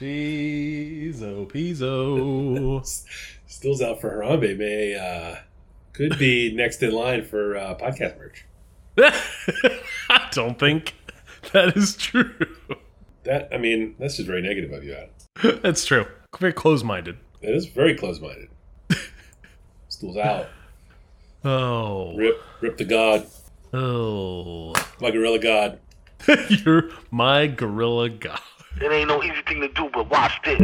Oh, Pizzo. Stills out for Harambe may uh, could be next in line for uh, podcast merch. I don't think that is true. That I mean, that's just very negative of you, Adam. That's true. Very close minded. It is very close-minded. Stills out. Oh. Rip, rip the god, Oh. my gorilla god. You're my gorilla god. It ain't no easy thing to do, but watch this.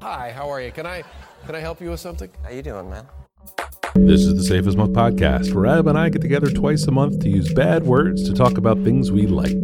Hi, how are you? Can I can I help you with something? How you doing, man? This is the Safest Month podcast, where Adam and I get together twice a month to use bad words to talk about things we like.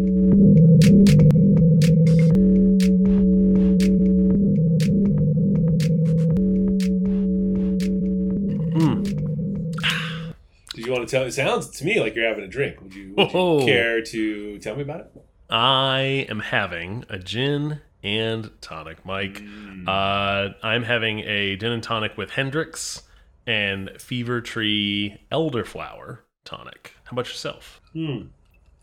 Tell? It sounds to me like you're having a drink. Would you, would you Whoa. care to tell me about it? I am having a gin and tonic, Mike. Uh, I'm having a gin and tonic with Hendrick's and Fever Tree Elderflower tonic. How about yourself? Hmm.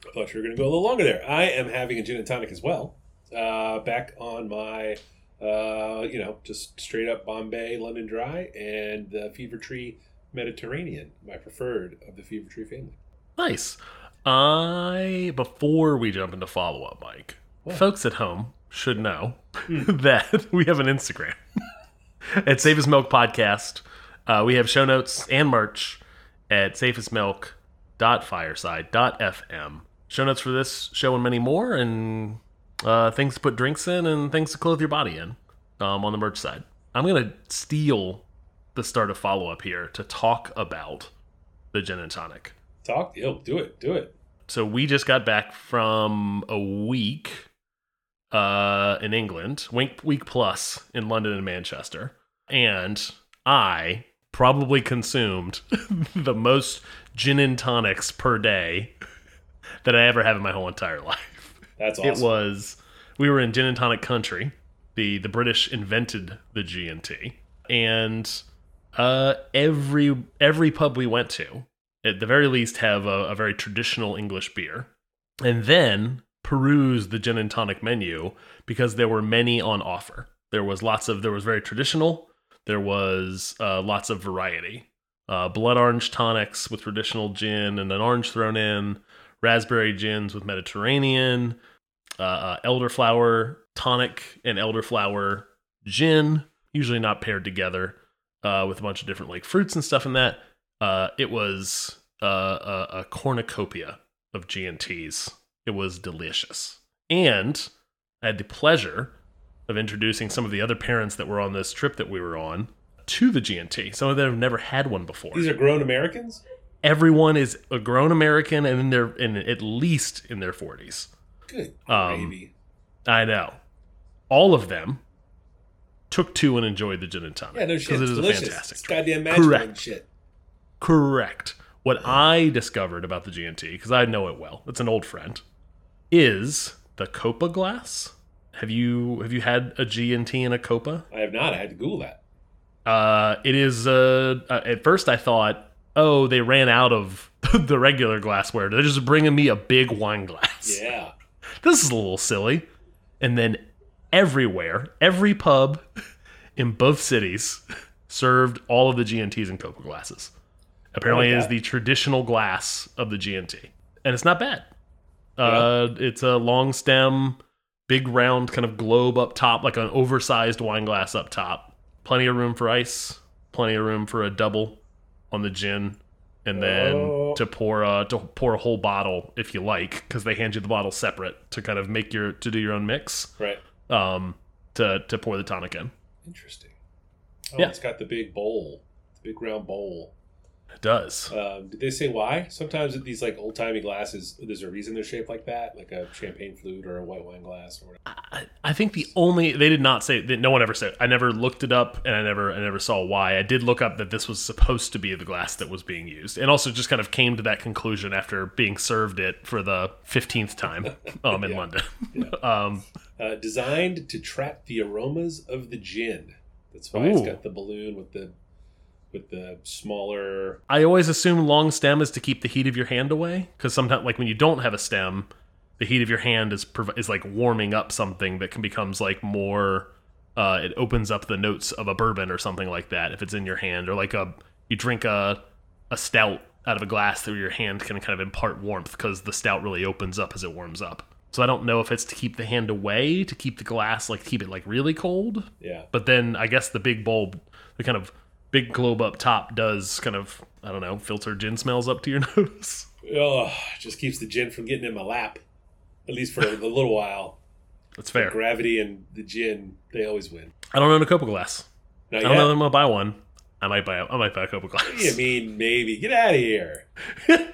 I thought you were going to go a little longer there. I am having a gin and tonic as well. Uh, back on my, uh, you know, just straight up Bombay London Dry and the Fever Tree Mediterranean, my preferred of the Fever Tree family. Nice. I before we jump into follow up, Mike, folks at home should know that we have an Instagram at Safest Milk Podcast. Uh, we have show notes and merch at safestmilk.fireside.fm. Show notes for this show and many more, and uh, things to put drinks in and things to clothe your body in um, on the merch side. I'm gonna steal the start of follow up here to talk about the gin and tonic. Talk? Yo, do it. Do it. So we just got back from a week uh, in England, week week plus in London and Manchester, and I probably consumed the most gin and tonics per day that I ever have in my whole entire life. That's awesome. It was we were in gin and tonic country. The the British invented the G and T, and uh, every every pub we went to, at the very least, have a, a very traditional English beer, and then peruse the gin and tonic menu because there were many on offer. There was lots of there was very traditional. There was uh, lots of variety. Uh, blood orange tonics with traditional gin and an orange thrown in. Raspberry gins with Mediterranean. Uh, uh, elderflower tonic and elderflower gin, usually not paired together, uh, with a bunch of different like fruits and stuff in that. Uh, it was uh, a, a cornucopia of G and Ts. It was delicious, and I had the pleasure of introducing some of the other parents that were on this trip that we were on to the G and T. Some of them have never had one before. These are grown Americans? Everyone is a grown American and in their in at least in their forties. Good Um. I know. All of them took two and enjoyed the gin and tonic. yeah, no shit. Because It's it is a delicious. fantastic It's goddamn magical Correct. shit. Correct. What I discovered about the G&T, because I know it well, it's an old friend, is the Copa glass. Have you have you had a G&T in a Copa? I have not. I had to Google that. Uh, it is. Uh, uh, at first, I thought, oh, they ran out of the regular glassware. They're just bringing me a big wine glass. Yeah. this is a little silly. And then everywhere, every pub in both cities served all of the GNTs in Copa glasses. Apparently, like it is the traditional glass of the GNT, and it's not bad. Uh, it's a long stem, big round kind of globe up top, like an oversized wine glass up top. Plenty of room for ice. Plenty of room for a double on the gin, and then Oh. to pour a to pour a whole bottle if you like, because they hand you the bottle separate to kind of make your to do your own mix. Right. Um, to to pour the tonic in. Interesting. Oh, Yeah. it's got the big bowl, the big round bowl. It does. Um, did they say why? Sometimes these like old timey glasses, there's a reason they're shaped like that, like a champagne flute or a white wine glass or whatever. I, I think the only they did not say that no one ever said I never looked it up and I never I never saw why. I did look up that this was supposed to be the glass that was being used. And also just kind of came to that conclusion after being served it for the 15th time um in Yeah. London. um Uh, designed to trap the aromas of the gin. That's why it's got the balloon with the with the smaller. I always assume long stem is to keep the heat of your hand away because sometimes, like when you don't have a stem, the heat of your hand is is like warming up something that can becomes like more. Uh, it opens up the notes of a bourbon or something like that if it's in your hand, or like a you drink a a stout out of a glass through your hand can kind of impart warmth because the stout really opens up as it warms up. So I don't know if it's to keep the hand away, to keep the glass like keep it like really cold, Yeah. but then I guess the big bulb, the kind of big globe up top, does kind of I don't know filter gin smells up to your nose. Oh, just keeps the gin from getting in my lap, at least for a little while. That's fair. Gravity and the gin, they always win. I don't own a Copa glass. Not I don't yet. know that I'm gonna buy one. I might buy. A, I might buy a Copa glass. You mean maybe? Get out of here.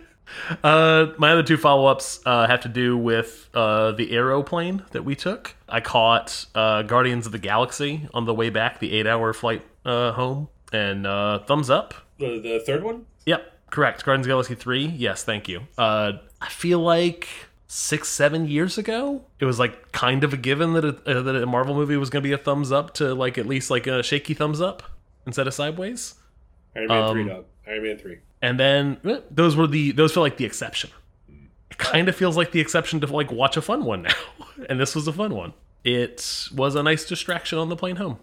Uh, my other two follow ups uh, have to do with uh, the aeroplane that we took. I caught uh, Guardians of the Galaxy on the way back, the eight hour flight uh, home, and uh, thumbs up. The, the third one? Yep, correct. Guardians of the Galaxy 3. Yes, thank you. Uh, I feel like six, seven years ago, it was like kind of a given that a, uh, that a Marvel movie was going to be a thumbs up to like at least like a shaky thumbs up instead of sideways. Iron Man Um, 3, dog. Iron Man 3. And then eh, those were the those feel like the exception. It kind of feels like the exception to like watch a fun one now, and this was a fun one. It was a nice distraction on the plane home,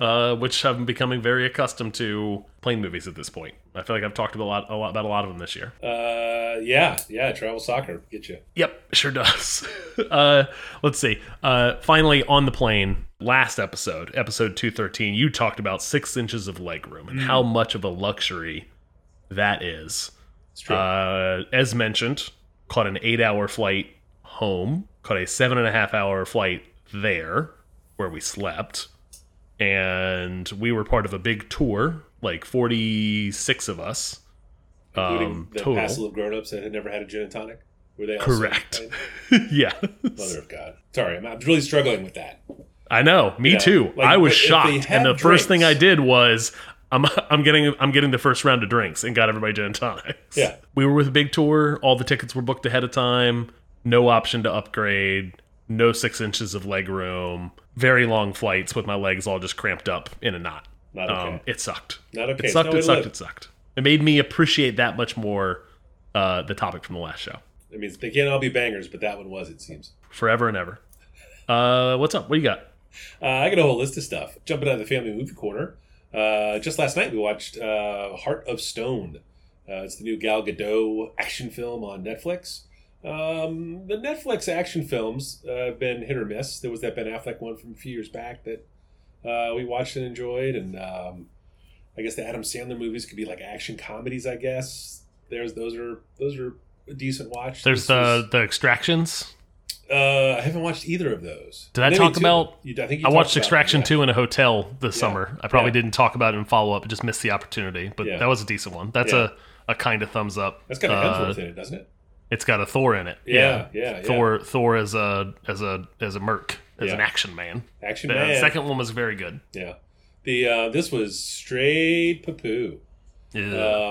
uh, which I'm becoming very accustomed to plane movies at this point. I feel like I've talked about a lot, a lot about a lot of them this year. Uh, yeah, yeah, travel soccer. Get you. Yep, sure does. uh, let's see. Uh, finally, on the plane, last episode, episode 213, you talked about six inches of leg room and how much of a luxury that is. It's true. Uh, as mentioned, caught an eight hour flight home, caught a seven and a half hour flight there where we slept. And we were part of a big tour, like 46 of us. Including um, the total. of grown ups that had never had a gin and tonic. Were they Correct. Yeah. Mother of God. Sorry, I'm, I'm really struggling with that. I know, me Yeah, too. like, I was but if they shocked, and the first thing I did was I'm I'm getting I'm getting the first round of drinks and got everybody gin and tonics. Yeah. we were with a big tour. All the tickets were booked ahead of time. No option to upgrade. No six inches of leg room. Very long flights with my legs all just cramped up in a knot. Not okay. Um, it sucked. Not okay. It sucked. It sucked. live. It sucked. It made me appreciate that much more uh, the topic from the last show. I mean, they can't all be bangers, but that one was, it seems. Forever and ever. Uh, what's up? What do you got? Uh, I got a whole list of stuff. Jumping out of the family movie corner. Uh, just last night we watched uh, Heart of Stone. Uh, it's the new Gal Gadot action film on Netflix. Um, the Netflix action films uh, have been hit or miss. There was that Ben Affleck one from a few years back that uh, we watched and enjoyed, and um, I guess the Adam Sandler movies could be like action comedies. I guess there's those are those are a decent watch. There's This was- the the extractions. uh, I haven't watched either of those. Did I Maybe talk two. about- You, I think you I watched Extraction yeah. 2 in a hotel this Yeah. summer. I probably Yeah. didn't talk about it in follow up. I just missed the opportunity. But that was a decent one. That's a, a kind of thumbs up. That's got Uh, Hemsworth in it, doesn't it? It's got a Thor in it. Yeah, yeah, yeah. Thor Thor as a as a as a merc, as an action man. Action The man. second one was very good. Yeah. The uh, this was straight poo poo. Ugh.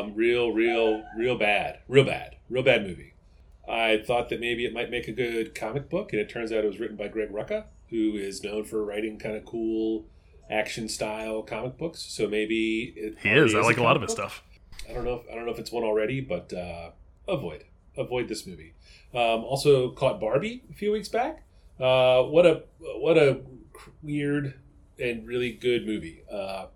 Um, real, real, real bad. Real bad. Real bad movie. I thought that maybe it might make a good comic book, and it turns out it was written by Greg Rucka, who is known for writing kind of cool action style comic books. So maybe it he already is. I like a lot of his book. stuff. I don't know. If, I don't know if it's one already, but uh, avoid avoid this movie. Um, also caught Barbie a few weeks back. Uh, what a what a weird and really good movie. Uh,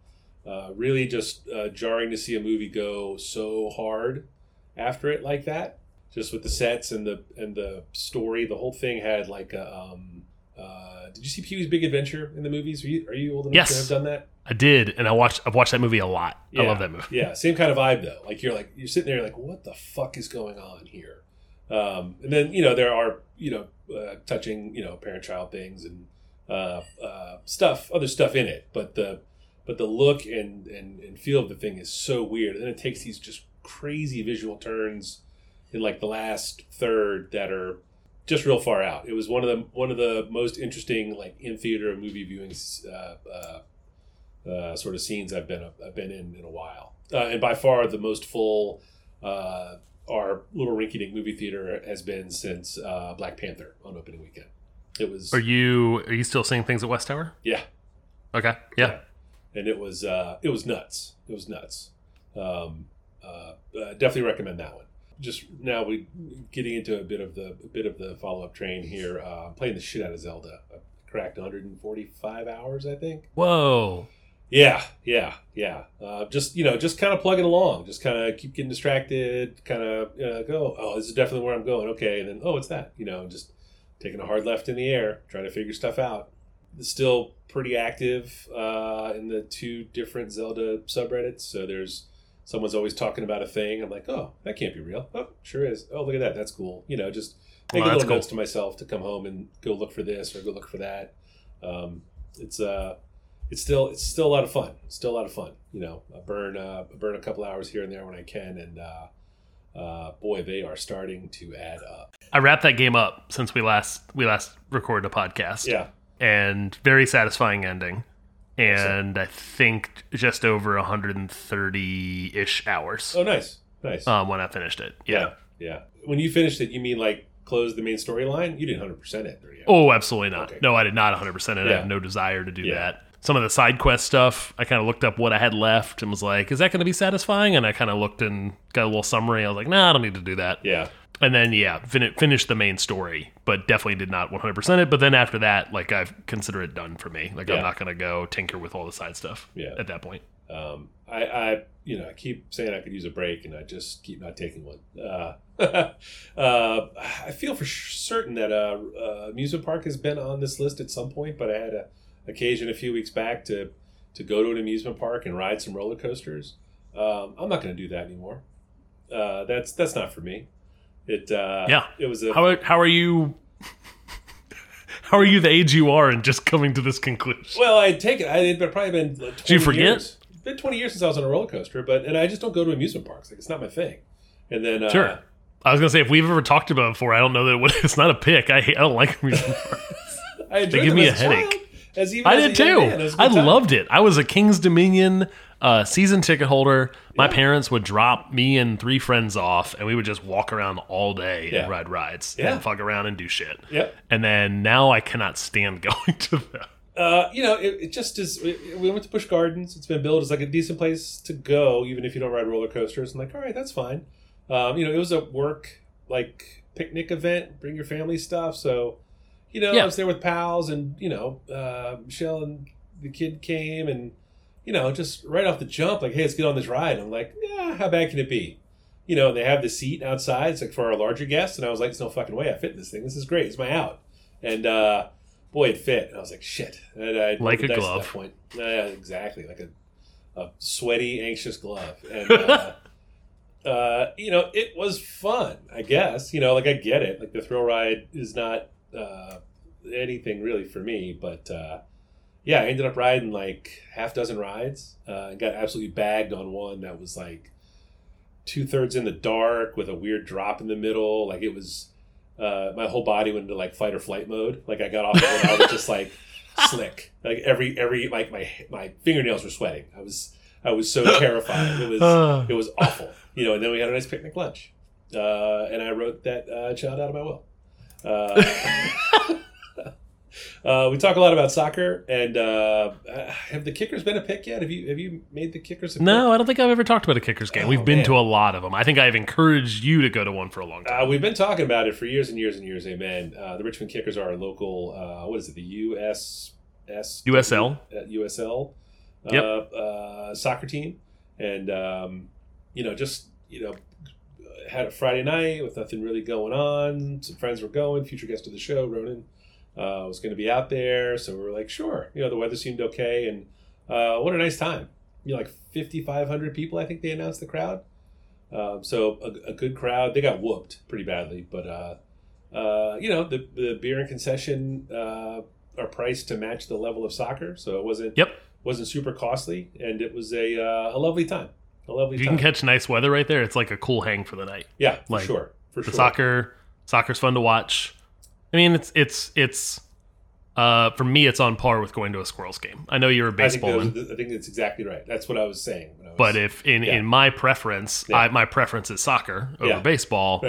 uh, really just uh, jarring to see a movie go so hard after it like that. Just with the sets and the and the story, the whole thing had like a. Um, uh, did you see Pee Wee's Big Adventure in the movies? Are you, are you old enough Yes. to have done that? I did, and I watched I've watched that movie a lot. I love that movie. Yeah, same kind of vibe though. Like you're like you're sitting there like, what the fuck is going on here? Um, and then you know there are you know uh, touching you know parent child things and uh, uh, stuff, other stuff in it, but the but the look and, and and feel of the thing is so weird. And then it takes these just crazy visual turns in like the last third that are just real far out. It was one of the one of the most interesting like in theater movie viewings uh, uh, uh, sort of scenes I've been I've been in in a while, uh, and by far the most full uh, our little rinky-dink movie theater has been since uh, Black Panther on opening weekend. It was Are you are you still seeing things at West Tower? yeah, Okay. Yeah. and it was uh, it was nuts. It was nuts. Um, definitely recommend that one. Just now we getting into a bit of the a bit of the follow up train here. Uh, I'm playing the shit out of Zelda. I cracked 145 hours, I think. Whoa. Yeah, yeah, yeah. Uh, just you know, just kind of plugging along. Just kind of keep getting distracted. Kind of uh, go. Oh, this is definitely where I'm going. Okay, and then oh, what's that? You know, just taking a hard left in the air, trying to figure stuff out. Still pretty active uh, in the two different Zelda subreddits. So there's someone's always talking about a thing. I'm like, oh, that can't be real. Oh, sure is. Oh, look at that. That's cool. You know, just make a little cool. notes to myself to come home and go look for this or go look for that. Um, it's uh, it's still it's still a lot of fun. It's still a lot of fun. You know, I burn uh, I burn a couple hours here and there when I can, and uh, uh, boy, they are starting to add up. I wrapped that game up since we last we last recorded a podcast. Yeah, and very satisfying ending. And I think just over 130 ish hours Oh, nice, nice. um, when I finished it. Yeah. yeah, yeah. When you finished it, you mean like close the main storyline? You didn't hundred percent it, or? Oh, absolutely not. Okay. No, I did not 100% it. I have no desire to do Yeah. that. Some of the side quest stuff, I kind of looked up what I had left and was like, is that going to be satisfying? And I kind of looked and got a little summary. I was like, nah, I don't need to do that. Yeah, And then, yeah, fin- finished the main story, but definitely did not 100% it. But then after that, like, I've consider it done for me. Like, Yeah. I'm not going to go tinker with all the side stuff Yeah. at that point. um, I, I, you know, I keep saying I could use a break, and I just keep not taking one. Uh, uh, I feel for certain that uh, uh, amusement park has been on this list at some point, but I had a occasion a few weeks back to to go to an amusement park and ride some roller coasters. Um, I'm not going to do that anymore. Uh, that's that's not for me. It uh, Yeah. it was a How, are- how are you? How are you the age you are and just coming to this conclusion? Well, I'd take it. I had probably been. Like 20 you forget? Years. It's been twenty years since I was on a roller coaster, but and I just don't go to amusement parks. Like it's not my thing. And then uh, Sure. I was gonna say if we've ever talked about it before, I don't know that it would, it's not a pick. I hate, I don't like amusement parks. I enjoyed give me a headache. child, as even I did too. man. It was a good I loved it. I was a Kings Dominion uh, season ticket holder. My Yeah. parents would drop me and three friends off, and we would just walk around all day Yeah. and ride rides Yeah. and fuck around and do shit. Yep. And then now I cannot stand going to them. Uh, you know, it, it just is. We we went to Busch Gardens. It's been billed as like a decent place to go, even if you don't ride roller coasters. I'm like, all right, that's fine. Um, you know, it was a work like picnic event. Bring your family stuff. So, you know, Yeah. I was there with pals, and you know, uh, Michelle and the kid came, and you know, just right off the jump, like, hey, let's get on this ride. I'm like, yeah, how bad can it be? You know, and they have the seat outside. It's like for our larger guests, and I was like, there's no fucking way I fit in this thing. This is great. It's my out. And uh, boy, it fit. And I was like, shit. And I Like a at glove. That point. Yeah, exactly. Like a, a sweaty, anxious glove. And, uh, uh, you know, it was fun, I guess. You know, like I get it. Like the thrill ride is not uh, anything really for me, but uh, yeah, I ended up riding like half dozen rides uh, and got absolutely bagged on one that was like two thirds in the dark with a weird drop in the middle. Like it was, uh, my whole body went into like fight or flight mode. Like I got off and I was just like slick. Like every every like my my fingernails were sweating. I was I was so terrified. It was Uh. it was awful. You know. And then we had a nice picnic lunch, uh, and I wrote that uh, child out of my will. Uh, we talk a lot about soccer, and uh, have the kickers been a pick yet? Have you have you made the kickers? A No, I don't think I've ever talked about a kickers game. Oh, We've been man. to a lot of them. I think I've encouraged you to go to one for a long time. Uh, we've been talking about it for years and years and years. Amen. Uh, the Richmond Kickers are our local. Uh, what is it? The USS USL. uh, USL uh, Yep. uh, soccer team, and um, you know, just you know, had a Friday night with nothing really going on. Some friends were going. Future guest of the show, Ronan, uh, was going to be out there, so we were like, sure. You know, the weather seemed okay, and uh, what a nice time. You know, like fifty five hundred people. I think they announced the crowd. Um, so a, a good crowd. They got whooped pretty badly, but uh, uh, you know the the beer and concession uh, are priced to match the level of soccer, so it wasn't Yep. wasn't super costly, and it was a uh, a lovely time. A lovely you time. can catch nice weather right there, it's like a cool hang for the night. yeah, for like, sure, for The sure. soccer, soccer's fun to watch. I mean, it's it's it's. Uh, for me, it's on par with going to a Squirrels game. I know you're a think, baseball those, man, I think that's exactly right. That's what I was saying. when I was- but if in, yeah. in my preference, Yeah. I, my preference is soccer over Yeah. baseball.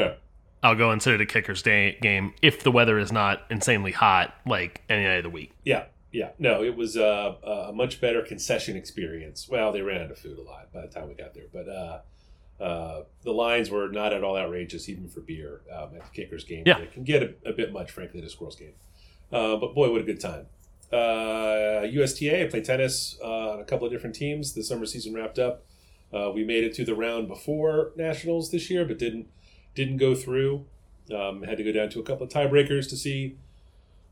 I'll go and sit at a kicker's day, game if the weather is not insanely hot, like any night of the week. yeah, Yeah, no, it was uh, a much better concession experience. Well, they ran out of food a lot by the time we got there, but uh, uh, the lines were not at all outrageous, even for beer um, at the Kickers game. Yeah. it can get a, a bit much, frankly, at a Squirrels game. Uh, but boy, what a good time! Uh, USTA, I played tennis uh, on a couple of different teams. The summer season wrapped up. Uh, we made it to the round before nationals this year, but didn't didn't go through. Um, had to go down to a couple of tiebreakers to see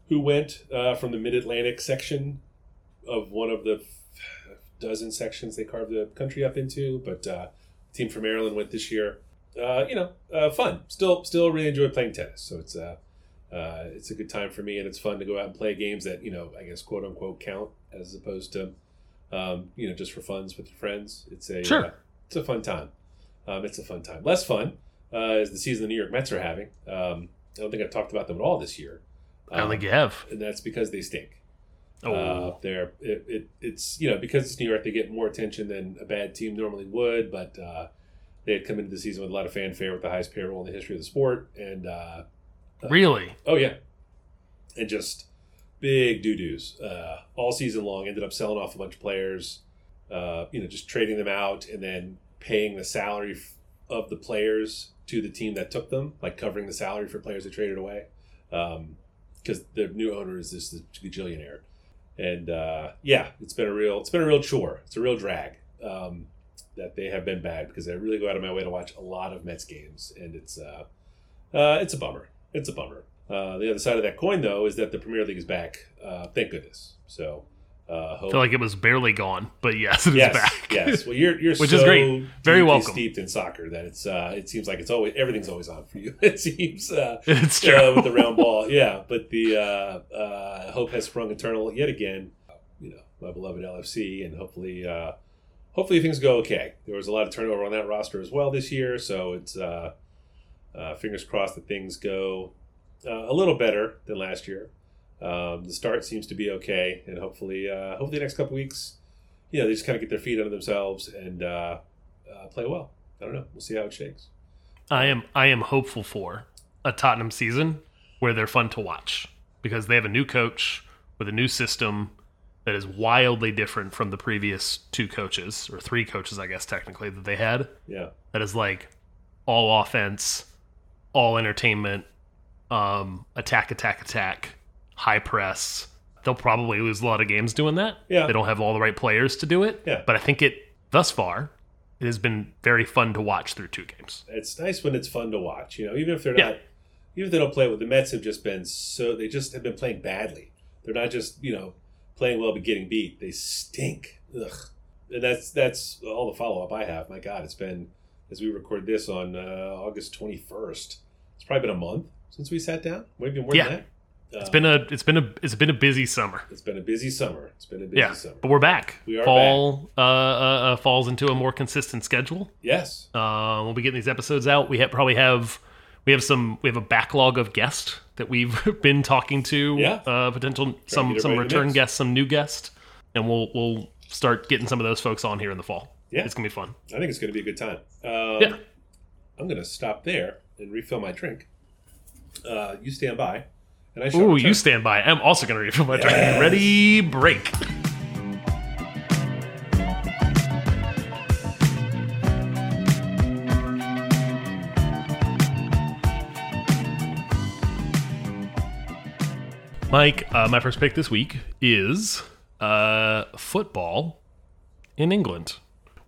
who went uh, from the Mid Atlantic section of one of the dozen sections they carved the country up into. But uh, team from Maryland went this year. Uh, you know, uh, fun. Still, still really enjoy playing tennis. So it's uh, uh, it's a good time for me, and it's fun to go out and play games that you know, I guess, quote unquote, count as opposed to um, you know just for funs with your friends. It's a Sure. uh, it's a fun time. Um, it's a fun time. Less fun uh, is the season the New York Mets are having. Um, I don't think I've talked about them at all this year. I don't Um, think you have. and that's because they stink. Oh, Uh, they're it, it, it's you know because it's New York, they get more attention than a bad team normally would. But uh, they had come into the season with a lot of fanfare, with the highest payroll in the history of the sport, and uh, really? oh yeah, and just big doo doos uh, all season long. Ended up selling off a bunch of players, uh, you know, just trading them out and then paying the salary of the players to the team that took them, like covering the salary for players they traded away, because the new owner is this, this gajillionaire. And uh, yeah, it's been a real it's been a real chore. It's a real drag um, that they have been bad because I really go out of my way to watch a lot of Mets games, and it's uh, uh, it's a bummer. It's a bummer. Uh, the other side of that coin, though, is that the Premier League is back. Uh, thank goodness. So, uh, I feel like it was barely gone, but yes, it is yes, back. yes. Well, you're you're Which so is great. Very welcome. steeped in soccer that it's uh, it seems like it's always everything's always on for you. It seems uh, it's true. uh, with the round ball, yeah. But the uh, uh, hope has sprung eternal yet again. You know, my beloved LFC, and hopefully, uh, hopefully things go okay. There was a lot of turnover on that roster as well this year, so it's uh, uh, fingers crossed that things go uh, a little better than last year. Um, the start seems to be okay, and hopefully, uh, hopefully, the next couple weeks, you know, they just kind of get their feet under themselves and uh, uh, play well. I don't know. We'll see how it shakes. I am I am hopeful for a Tottenham season where they're fun to watch because they have a new coach with a new system that is wildly different from the previous two coaches or three coaches I guess technically that they had Yeah, that is like all offense, all entertainment, um attack attack attack, high press. They'll probably lose a lot of games doing that. Yeah. They don't have all the right players to do it. Yeah. But I think it thus far it has been very fun to watch through two games. it's nice when it's fun to watch. You know, even if they're Yeah. not, even if they don't play with The Mets have just been so they just have been playing badly. They're not just you know playing well but getting beat. They stink. Ugh. And that's that's all the follow up I have. My God, it's been as we record this on uh, August twenty first. It's probably been a month since we sat down. Maybe more Yeah. than that. Uh, It's been a it's been a it's been a busy summer. it's been a busy summer. It's been a busy Yeah, summer. but we're back. We are Fall Uh, uh, uh, falls into a more consistent schedule. Yes. Uh, we'll be getting these episodes out. We have, probably have we have some we have a backlog of guests that we've been talking to. Yeah. uh, potential some some the return guests, some new guests, and we'll we'll start getting some of those folks on here in the fall. Yeah. it's gonna be fun. I think it's going to be a good time. Um, Yeah. I'm going to stop there and refill my drink. Uh, you stand by, and I shall Ooh, return. you stand by. I'm also gonna refill my drink. Yes. Ready, break. Mike, uh, my first pick this week is uh, football in England.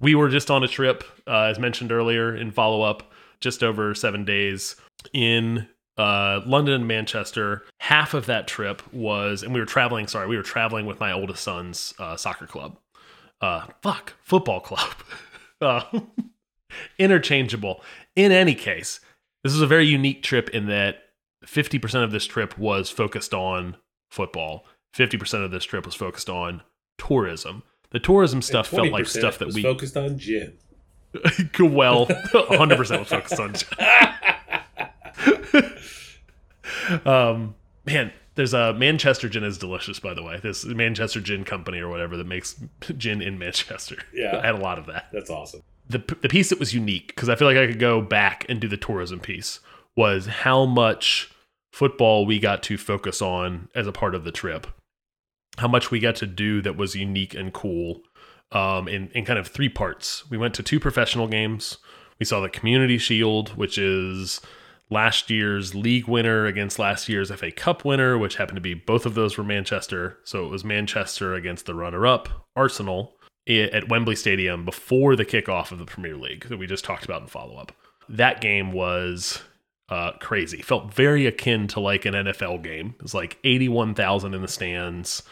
We were just on a trip, uh, as mentioned earlier, in follow up, just over seven days in uh, London and Manchester. Half of that trip was, and we were traveling. Sorry, we were traveling with my oldest son's uh, soccer club. Uh, fuck, football club. uh, interchangeable. In any case, this is a very unique trip in that 50% of this trip was focused on football. 50% of this trip was focused on tourism. The tourism stuff felt like stuff that we focused on gin. well, 100% was focused on. Um, man, there's a Manchester gin is delicious, by the way. This Manchester Gin Company or whatever that makes gin in Manchester. Yeah. I had a lot of that. That's awesome. The the piece that was unique because I feel like I could go back and do the tourism piece was how much football we got to focus on as a part of the trip. how much we got to do that was unique and cool um, in, in kind of three parts. We went to two professional games. We saw the Community Shield, which is last year's league winner against last year's FA Cup winner, which happened to be both of those were Manchester. So it was Manchester against the runner up, Arsenal, at Wembley Stadium before the kickoff of the Premier League that we just talked about in follow up. That game was uh, crazy. Felt very akin to like an NFL game. It was like 81,000 in the stands.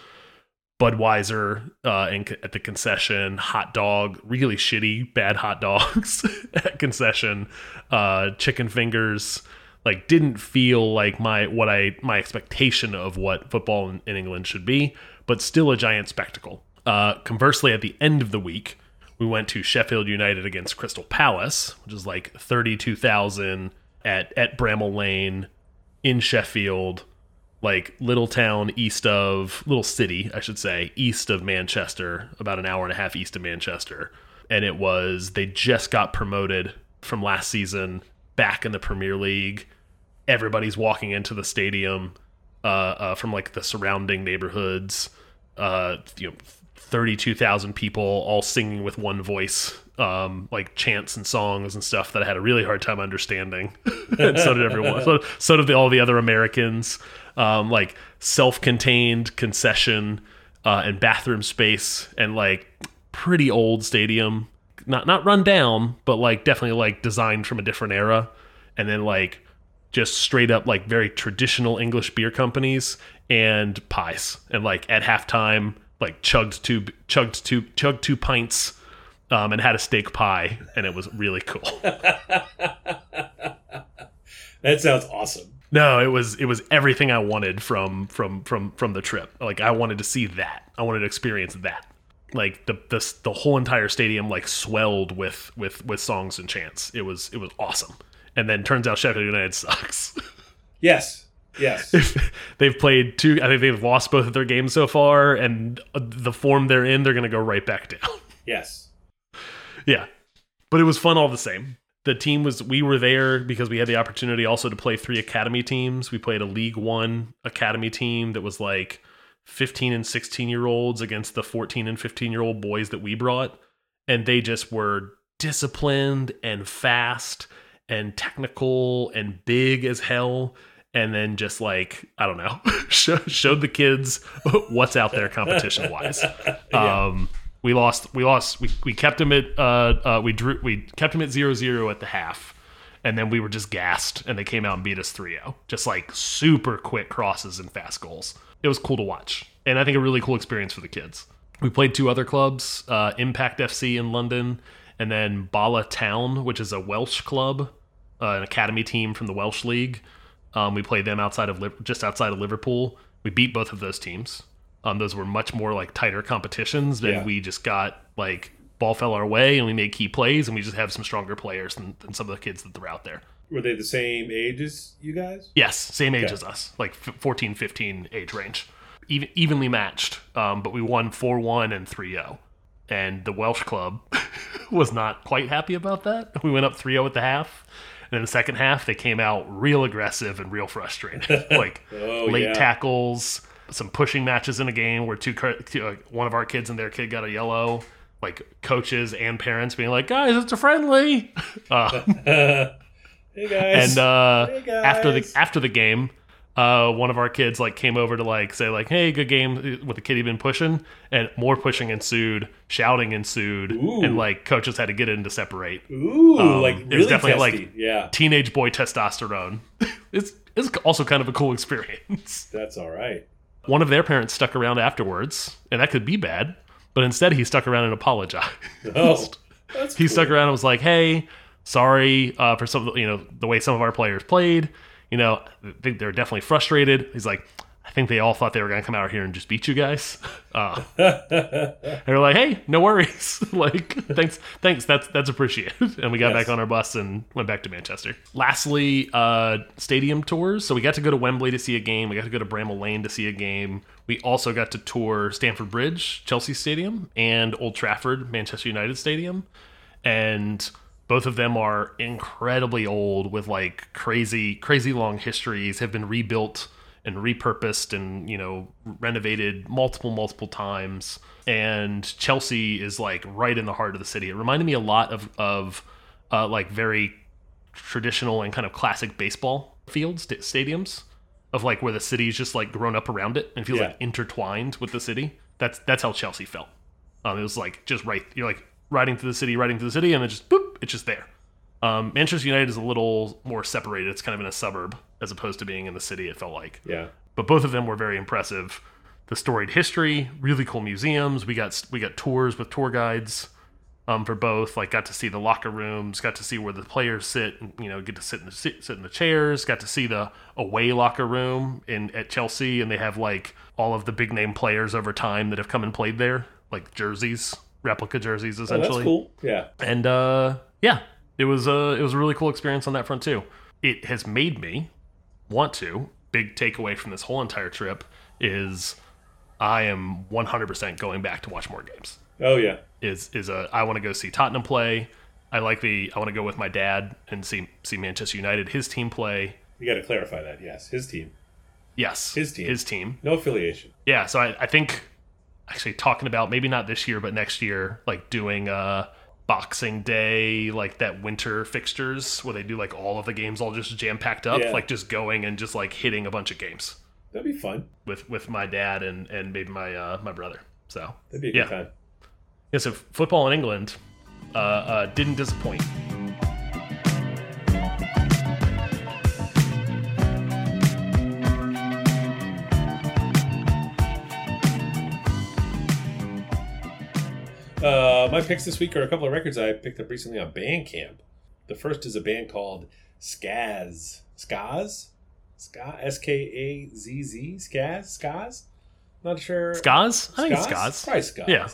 Budweiser uh, in, at the concession, hot dog, really shitty, bad hot dogs at concession, uh, chicken fingers. Like didn't feel like my what I my expectation of what football in, in England should be, but still a giant spectacle. Uh, conversely, at the end of the week, we went to Sheffield United against Crystal Palace, which is like thirty two thousand at at Bramall Lane in Sheffield like little town east of little city i should say east of manchester about an hour and a half east of manchester and it was they just got promoted from last season back in the premier league everybody's walking into the stadium uh, uh, from like the surrounding neighborhoods uh, you know 32,000 people all singing with one voice um, like chants and songs and stuff that I had a really hard time understanding. and so did everyone. So, so did the, all the other Americans. Um, like self-contained concession uh, and bathroom space and like pretty old stadium. Not not run down, but like definitely like designed from a different era. And then like just straight up like very traditional English beer companies and pies. And like at halftime, like chugged two chugged two chugged two pints um, and had a steak pie, and it was really cool. That sounds awesome. No, it was it was everything I wanted from from from from the trip. Like I wanted to see that. I wanted to experience that. Like the the the whole entire stadium like swelled with with with songs and chants. It was it was awesome. And then turns out Sheffield United sucks. Yes. Yes. If they've played two. I think they've lost both of their games so far, and the form they're in, they're going to go right back down. yes. Yeah. But it was fun all the same. The team was we were there because we had the opportunity also to play three academy teams. We played a League 1 academy team that was like 15 and 16 year olds against the 14 and 15 year old boys that we brought and they just were disciplined and fast and technical and big as hell and then just like I don't know, showed the kids what's out there competition wise. Um, we lost. We lost. We, we kept him at. Uh, uh, we drew. We kept him at zero zero at the half, and then we were just gassed, and they came out and beat us 3-0. Just like super quick crosses and fast goals. It was cool to watch, and I think a really cool experience for the kids. We played two other clubs, uh, Impact FC in London, and then Bala Town, which is a Welsh club, uh, an academy team from the Welsh League. Um, we played them outside of just outside of Liverpool. We beat both of those teams. Um, those were much more like tighter competitions, and Yeah. we just got like ball fell our way, and we made key plays, and we just have some stronger players than, than some of the kids that are out there. Were they the same age as you guys? Yes, same age Okay. as us, like f- 14, 15 age range. Even, evenly matched, um, but we won 4 1 and 3 0. And the Welsh club was not quite happy about that. We went up 3 0 at the half. And in the second half, they came out real aggressive and real frustrated. like Oh, late yeah. tackles, some pushing matches in a game where two, uh, one of our kids and their kid got a yellow. Like coaches and parents being like, guys, it's a friendly. Uh, Hey guys. and uh, Hey, after the after the game, uh, one of our kids like came over to like say like, "Hey, good game," with the kid he'd been pushing, and more pushing ensued, shouting ensued, Ooh. and like coaches had to get in to separate. Ooh, um, like it was really definitely, testy. like- yeah, Teenage boy testosterone. it's it's also kind of a cool experience. that's all right. One of their parents stuck around afterwards, and that could be bad, but instead he stuck around and apologized. Oh, that's he cool. stuck around and was like, "Hey, sorry uh, for some, you know, the way some of our players played. You know, I think they're definitely frustrated." He's like, "I think they all thought they were going to come out here and just beat you guys." Uh, and we're like, "Hey, no worries. like, thanks, thanks. That's that's appreciated." And we got Yes. back on our bus and went back to Manchester. Lastly, uh, stadium tours. So we got to go to Wembley to see a game. We got to go to Bramall Lane to see a game. We also got to tour Stamford Bridge, Chelsea Stadium, and Old Trafford, Manchester United Stadium and both of them are incredibly old with like crazy crazy long histories have been rebuilt and repurposed and you know renovated multiple multiple times. And Chelsea is like right in the heart of the city. It reminded me a lot of of uh, like very traditional and kind of classic baseball fields, st- stadiums of like where the city's just like grown up around it and feels Yeah. like intertwined with the city. That's that's how Chelsea felt. Um, it was like just right. You're like riding through the city, riding through the city, and then just boop, it's just there. Um, Manchester United is a little more separated. It's kind of in a suburb as opposed to being in the city. It felt like, Yeah. but both of them were very impressive. The storied history, really cool museums. We got we got tours with tour guides um, for both. Like, got to see the locker rooms, got to see where the players sit, and, you know, get to sit in the sit, sit in the chairs. Got to see the away locker room in at Chelsea, and they have like all of the big name players over time that have come and played there, like jerseys, replica jerseys, Oh, essentially that's cool. Yeah. and uh, yeah, it was a it was a really cool experience on that front too. It has made me want to. Big takeaway from this whole entire trip is I am 100% going back to watch more games. Oh yeah. Is is a I want to go see Tottenham play. I like the I want to go with my dad and see see Manchester United his team play. You got to clarify that. Yes, his team, Yes, His team. His team. no affiliation. yeah so I, I think actually talking about maybe not this year but next year like doing uh boxing day like that winter fixtures where they do like all of the games all just jam packed up Yeah. like just going and just like hitting a bunch of games That'd be fun. with with my dad and and maybe my uh my brother so That'd be a Yeah. good time. yeah so football in england uh, uh didn't disappoint Uh, my picks this week are a couple of records I picked up recently on Bandcamp. The first is a band called Skazz. Skazz? Ska? S K A Z Z? Skazz? Skazz? Not sure. Skazz? I think it's Skazz? Skazz. Probably Skazz. Yeah.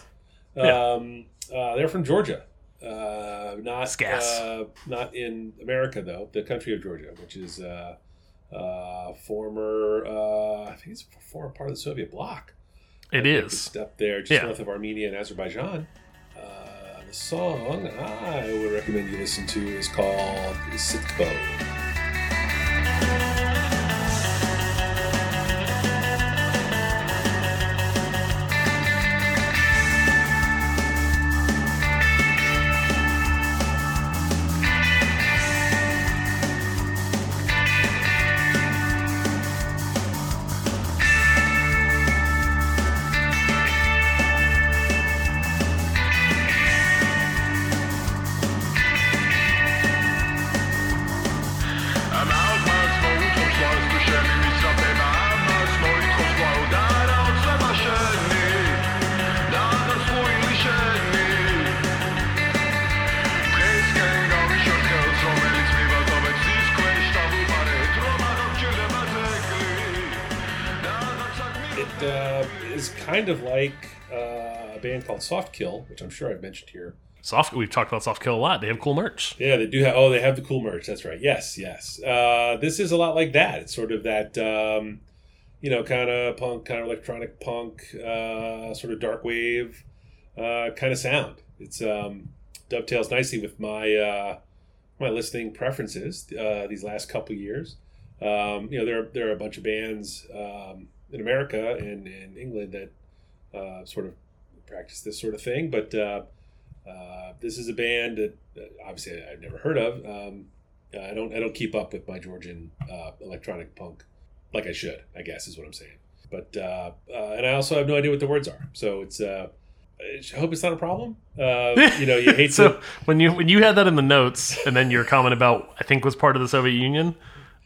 Yeah. Um, uh, they're from Georgia. Uh, not Skazz. Uh, not in America though. The country of Georgia, which is uh, uh, former. Uh, I think it's a former part of the Soviet bloc. It is. Up there, just Yeah. north of Armenia and Azerbaijan. Uh, the song I would recommend you listen to is called Sitko. Kind of like uh, a band called Soft Kill, which I'm sure I've mentioned here. Soft. We've talked about Soft Kill a lot. They have cool merch. Yeah, they do have. Oh, they have the cool merch. That's right. Yes, yes. Uh, this is a lot like that. It's sort of that, um, you know, kind of punk, kind of electronic punk, uh, sort of dark wave uh, kind of sound. It's um, dovetails nicely with my uh, my listening preferences uh, these last couple years. Um, you know, there are, there are a bunch of bands um, in America and in England that uh, sort of practice this sort of thing, but uh, uh, this is a band that, that obviously I've never heard of. Um, I don't I don't keep up with my Georgian uh, electronic punk like I should. I guess is what I'm saying. But uh, uh, and I also have no idea what the words are. So it's uh, I hope it's not a problem. Uh, you know, you hate so to. when you when you had that in the notes, and then your comment about I think was part of the Soviet Union.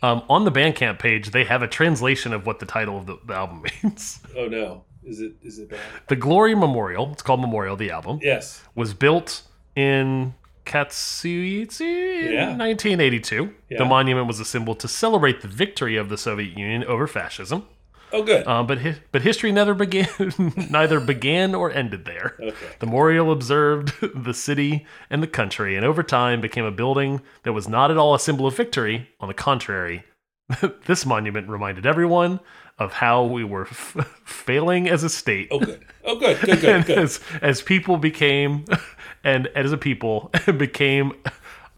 Um, on the Bandcamp page, they have a translation of what the title of the, the album means. Oh no, is it is it bad? The Glory Memorial, it's called Memorial, the album, Yes. was built in Kutaisi in Yeah. 1982. Yeah. The monument was a symbol to celebrate the victory of the Soviet Union over fascism. Oh good. Um, but hi- but history neither began neither began or ended there. Okay. The memorial observed the city and the country, and over time became a building that was not at all a symbol of victory. On the contrary, this monument reminded everyone of how we were f- failing as a state. Oh good. Oh good. Good. Good. Good. as as people became, and as a people became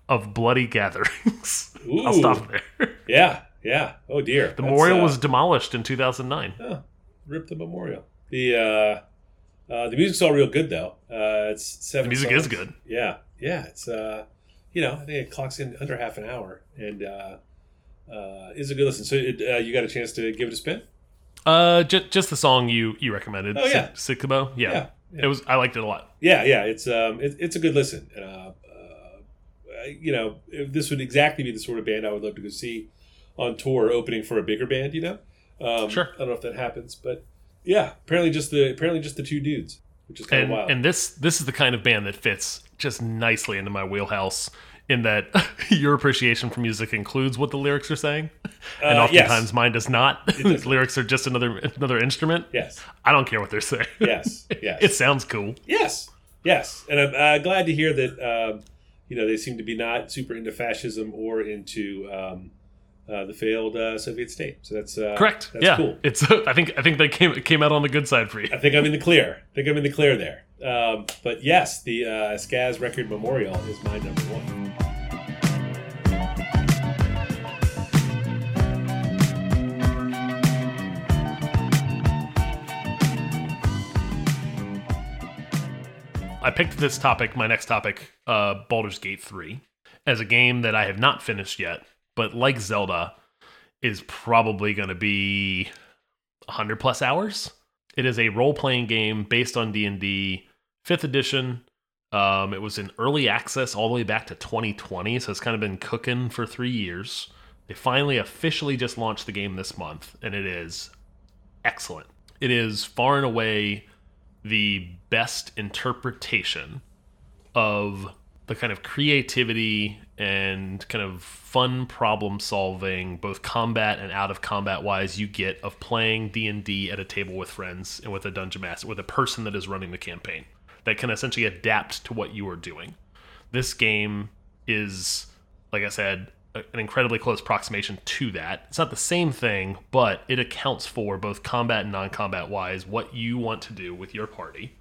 of bloody gatherings. I'll stop there. Yeah. Yeah. Oh dear. The That's, memorial uh, was demolished in 2009. Oh, rip the memorial. The uh, uh, the music's all real good though. Uh, it's seven. The music is good. Yeah, yeah. It's uh, you know, I think it clocks in under half an hour, and uh, uh, is a good listen. So it, uh, you got a chance to give it a spin? Uh, just just the song you you recommended. Oh, yeah. Sickabo. Yeah. Yeah, yeah. it was. I liked it a lot. Yeah, yeah. It's um, it, it's a good listen. Uh, uh, you know, this would exactly be the sort of band I would love to go see on tour, opening for a bigger band. You know, um, Sure. I don't know if that happens, but yeah, apparently just the apparently just the two dudes, which is kind and of wild. and this this is the kind of band that fits just nicely into my wheelhouse in that your appreciation for music includes what the lyrics are saying? And Uh, oftentimes yes. mine does not. Does lyrics are just another another instrument. Yes, i don't care what they're saying. Yes, yes. it sounds cool. Yes, yes, and I'm uh, glad to hear that. Um, you know, they seem to be not super into fascism or into um, uh, the failed uh, Soviet state. So that's uh, correct That's yeah cool. it's i think i think they came came out on the good side for you I think I'm in the clear. I think I'm in the clear there. Um, but yes, the uh, Skazz Record Memorial is my number one. I picked this topic, my next topic, uh, Baldur's Gate 3, as a game that I have not finished yet, but like Zelda, is probably going to be 100 plus hours. It is a role-playing game based on D&D, 5th edition. Um, it was in early access all the way back to 2020, so it's kind of been cooking for three years. They finally officially just launched the game this month, and it is excellent. It is far and away the best interpretation of the kind of creativity and kind of fun problem solving both combat and out of combat wise you get of playing D&D at a table with friends and with a dungeon master with a person that is running the campaign that can essentially adapt to what you are doing. This game is like I said an incredibly close approximation to that. It's not the same thing, but it accounts for both combat and non-combat wise what you want to do with your party.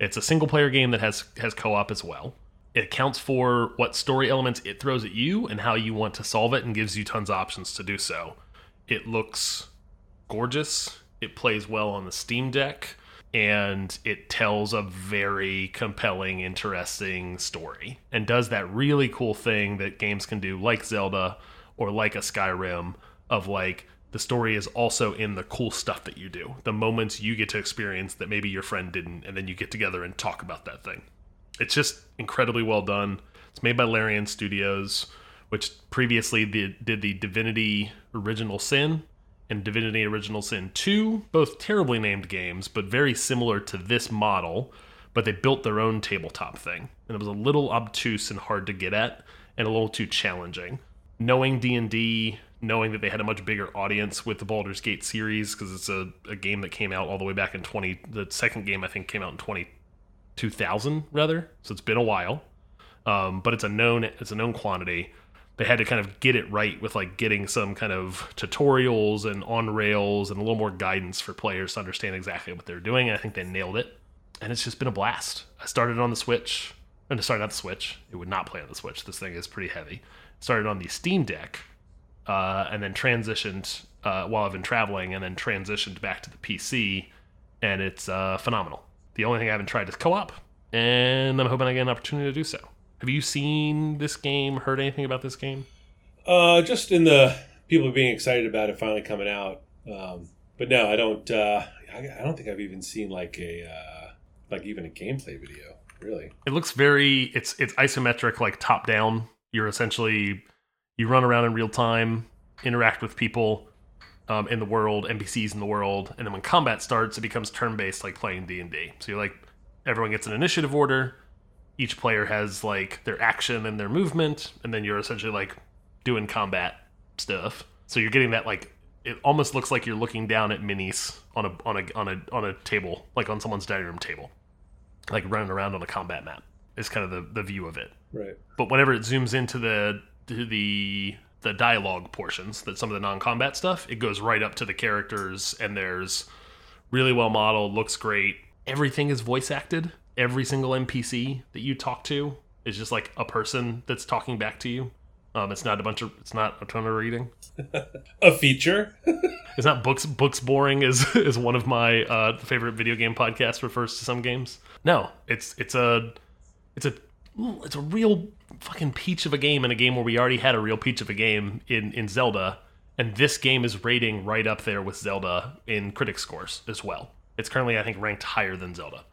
It's a single player game that has has co-op as well. It accounts for what story elements it throws at you and how you want to solve it and gives you tons of options to do so. It looks gorgeous. It plays well on the Steam Deck and it tells a very compelling, interesting story and does that really cool thing that games can do, like Zelda or like a Skyrim, of like the story is also in the cool stuff that you do, the moments you get to experience that maybe your friend didn't, and then you get together and talk about that thing. It's just incredibly well done. It's made by Larian Studios, which previously did, the Divinity Original Sin and Divinity Original Sin 2, both terribly named games, but very similar to this model. But they built their own tabletop thing, and it was a little obtuse and hard to get at, and a little too challenging. Knowing D and D, knowing that they had a much bigger audience with the Baldur's Gate series, because it's a, a game that came out all the way back in 20. The second game I think came out in 20, 2000 rather, so it's been a while. Um, but it's a known it's a known quantity they had to kind of get it right with like getting some kind of tutorials and on rails and a little more guidance for players to understand exactly what they're doing. And I think they nailed it. And it's just been a blast. I started on the Switch. And sorry, not the Switch. It would not play on the Switch. This thing is pretty heavy. Started on the Steam Deck, uh, and then transitioned uh, while I've been traveling, and then transitioned back to the PC, and it's uh, phenomenal. The only thing I haven't tried is co-op, and I'm hoping I get an opportunity to do so. Have you seen this game? Heard anything about this game? Uh, just in the people being excited about it finally coming out. Um, but no, I don't. Uh, I, I don't think I've even seen like a uh, like even a gameplay video. Really? It looks very it's it's isometric, like top down. You're essentially you run around in real time, interact with people um, in the world, NPCs in the world, and then when combat starts, it becomes turn based, like playing D and D. So you're like everyone gets an initiative order. Each player has like their action and their movement, and then you're essentially like doing combat stuff. So you're getting that like it almost looks like you're looking down at minis on a on a on a on a table, like on someone's dining room table, like running around on a combat map. Is kind of the the view of it Right. but whenever it zooms into the to the the dialogue portions that some of the non-combat stuff it goes right up to the characters and there's really well modeled looks great everything is voice acted every single npc that you talk to is just like a person that's talking back to you Um, it's not a bunch of it's not a ton of reading. A feature. It's not books. Books boring is is one of my uh, favorite video game podcasts. Refers to some games. No, it's it's a it's a it's a real fucking peach of a game in a game where we already had a real peach of a game in in Zelda, and this game is rating right up there with Zelda in critic scores as well. It's currently I think ranked higher than Zelda,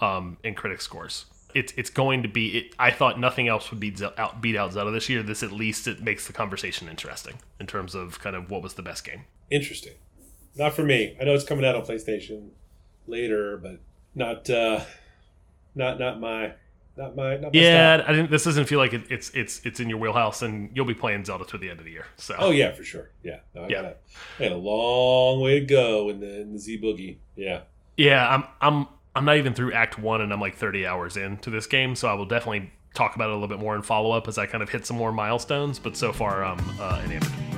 um, in critic scores. It's it's going to be. It, I thought nothing else would beat out beat out Zelda this year. This at least it makes the conversation interesting in terms of kind of what was the best game. Interesting. Not for me. I know it's coming out on PlayStation later, but not uh not not my not my not my Yeah, style. I didn't. This doesn't feel like it, it's it's it's in your wheelhouse, and you'll be playing Zelda through the end of the year. So Oh yeah, for sure. Yeah. No, I Yeah. got a, I got a long way to go in the in the Z Boogie. Yeah. yeah, I'm I'm I'm not even through Act One, and I'm like 30 hours into this game. So I will definitely talk about it a little bit more in follow up as I kind of hit some more milestones. But so far, I'm uh, enamored.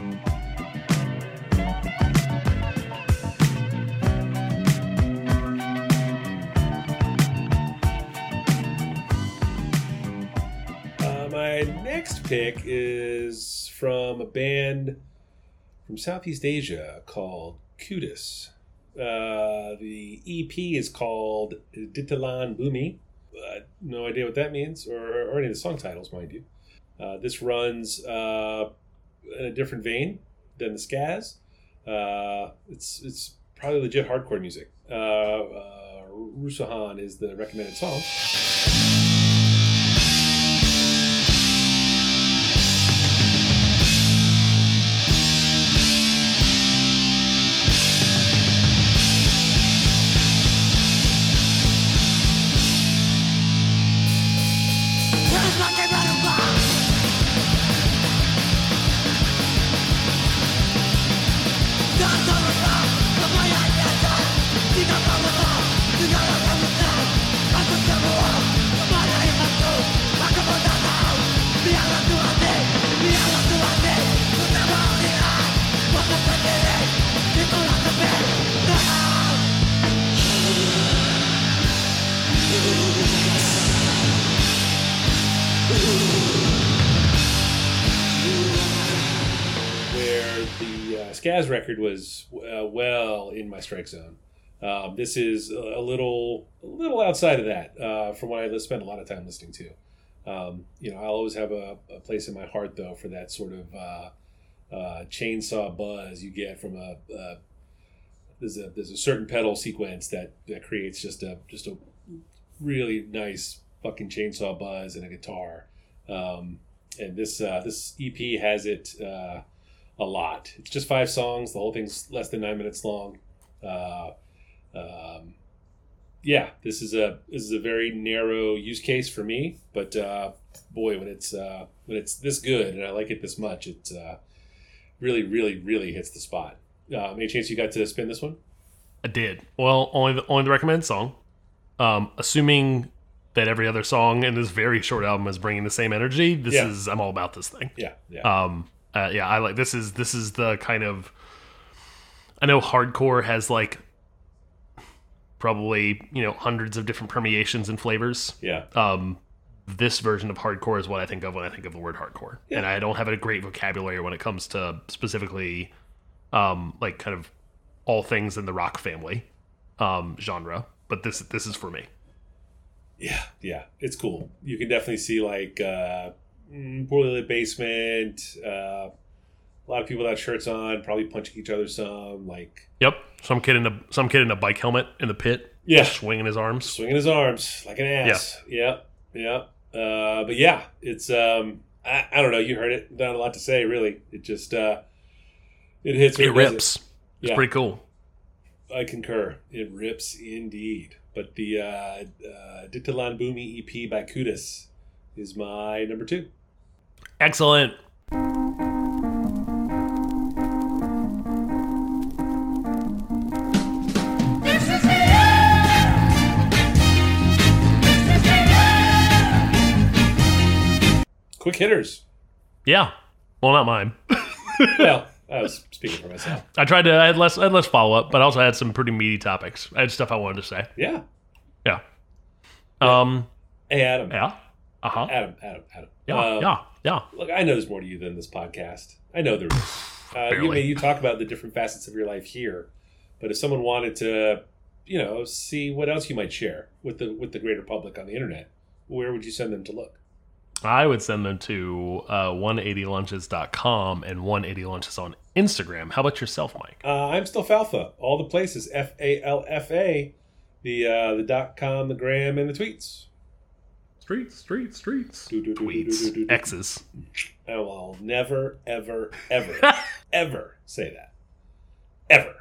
Pick is from a band from Southeast Asia called Kudis. Uh, the EP is called Ditelan Bumi. Uh, no idea what that means, or, or any of the song titles, mind you. Uh, this runs uh, in a different vein than the Skazz. Uh, it's it's probably legit hardcore music. Uh, Rusahan is the recommended song. Skazz record was uh, well in my strike zone. Um, this is a little, a little outside of that uh, from what I spend a lot of time listening to. Um, you know, I'll always have a, a place in my heart though for that sort of uh, uh, chainsaw buzz you get from a. Uh, there's a there's a certain pedal sequence that that creates just a just a really nice fucking chainsaw buzz and a guitar. Um, and this uh, this EP has it uh, a lot. It's just five songs. The whole thing's less than nine minutes long. Uh, um, yeah, this is a this is a very narrow use case for me. But uh, boy, when it's uh, when it's this good and I like it this much, it uh, really, really, really hits the spot. Uh, any chance you got to spin this one? I did. Well, only the only the recommended song. Um, assuming that every other song in this very short album is bringing the same energy, this Yeah. is I'm all about this thing. Yeah, yeah, Um, uh, yeah, I like this is this is the kind of I know hardcore has like probably you know hundreds of different permeations and flavors. yeah. Um, this version of hardcore is what I think of when I think of the word hardcore, Yeah. and I don't have a great vocabulary when it comes to specifically um, like kind of all things in the rock family um, genre. But this this is for me. Yeah, yeah, it's cool. You can definitely see like uh, mm, poorly lit basement. Uh, a lot of people without shirts on, probably punching each other some. Like, Yep, some kid in a some kid in a bike helmet in the pit, yeah, swinging his arms. swinging his arms like an ass. Yeah, yeah. Uh, but yeah, it's um, I, I don't know. You heard it. Not a lot to say, really. It just uh, it hits. It rips. It's Yeah. pretty cool. I concur. It rips indeed. But the uh, uh, Ditelan Bumi EP by Kudis is my number two. Excellent. Quick hitters. Yeah. Well, not mine. well, I was speaking for myself. I tried to. I had less. I had less follow up, but I also had some pretty meaty topics. I had stuff I wanted to say. Yeah. Yeah. Um. Hey, Adam. Yeah. Uh huh. Adam. Adam. Adam. Yeah. Um, yeah. Yeah. Look, I know there's more to you than this podcast. I know there is. Uh, you, Barely. mean, you talk about the different facets of your life here, but if someone wanted to, you know, see what else you might share with the with the greater public on the internet, where would you send them to look? I would send them to uh, 180lunches.com and 180lunches on Instagram. How about yourself, Mike? Uh, I'm still Falfa. All the places F A L F A, the uh, the dot com, the gram, and the tweets. Streets, streets, streets. Tweets. do. X's. Oh, I will never, ever, ever, ever say that. Ever.